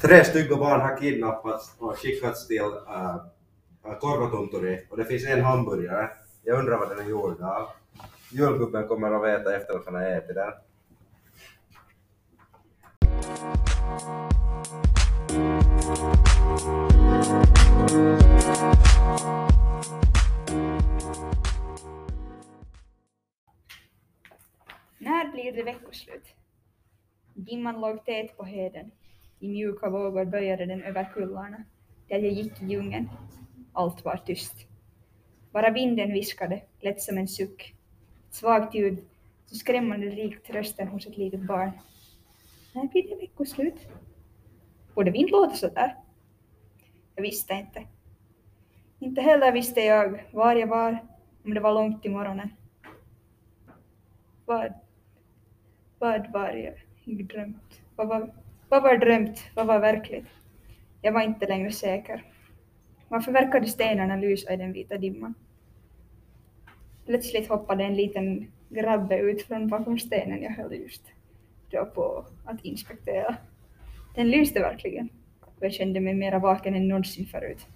tre stygga barn har kidnappats och skickats till uh, äh, och det finns en hamburgare. Jag undrar vad den är gjord av. Julgubben kommer att veta efter att han har ätit den. När blir det veckoslut? Dimman låg tät på heden i mjuka vågor böjade den över kullarna. Där jag gick i djungeln. Allt var tyst. Bara vinden viskade, lätt som en suck. Ett svagt ljud, så skrämmande likt rösten hos ett litet barn. När blir det veckoslut? Borde vind låta sådär? Jag visste inte. Inte heller visste jag var jag var, om det var långt till morgonen. Vad, vad var jag? Jag drömt. Vad var, Vad var drömt? Vad var verkligt? Jag var inte längre säker. Varför verkade stenarna lysa i den vita dimman? Plötsligt hoppade en liten grabbe ut från bakom stenen jag höll just då på att inspektera. Den lyste verkligen och jag kände mig mera vaken än någonsin förut.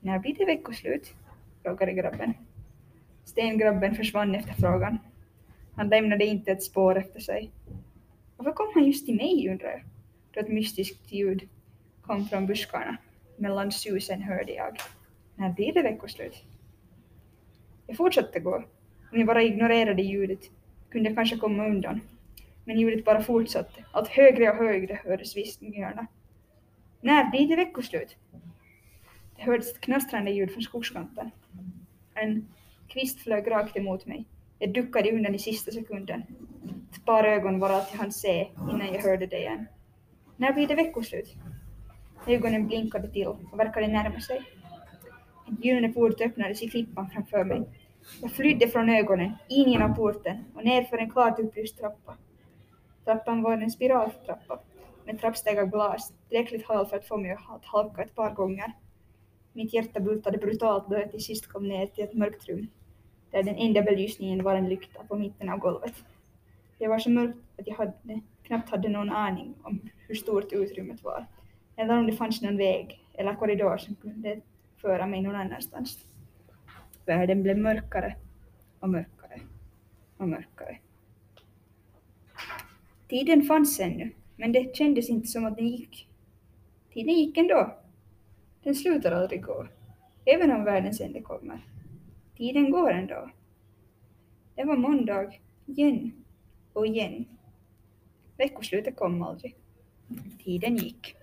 När blir det veckoslut? frågade grabben. Stengrabben försvann efter frågan. Han lämnade inte ett spår efter sig. Varför kom han just till mig, undrar jag då ett mystiskt ljud kom från buskarna. Mellan susen hörde jag. När blir det veckoslut? Jag fortsatte gå. Om jag bara ignorerade ljudet kunde jag kanske komma undan. Men ljudet bara fortsatte. Allt högre och högre hördes viskningarna. När blir det veckoslut? Det hördes ett knastrande ljud från skogskanten. En kvist flög rakt emot mig. Jag duckade undan i sista sekunden. Ett par ögon var allt jag hann se innan jag hörde det igen. När blir det veckoslut? Ögonen blinkade till och verkade närma sig. Hjulen port öppnades i klippan framför mig. Jag flydde från ögonen, in genom porten och ner för en klart upplyst trappa. Trappan var en spiraltrappa med trappsteg av glas, tillräckligt hal för att få mig att halka ett par gånger. Mitt hjärta bultade brutalt då jag till sist kom ner till ett mörkt rum, där den enda belysningen var en lykta på mitten av golvet. Det var så mörkt att jag hade, knappt hade någon aning om hur stort utrymmet var. Eller om det fanns någon väg eller korridor som kunde föra mig någon annanstans. Världen blev mörkare och mörkare och mörkare. Tiden fanns ännu, men det kändes inte som att den gick. Tiden gick ändå. Den slutar aldrig gå, även om världens ände kommer. Tiden går ändå. Det var måndag, igen och igen. Veckoslutet kom aldrig tiden gick.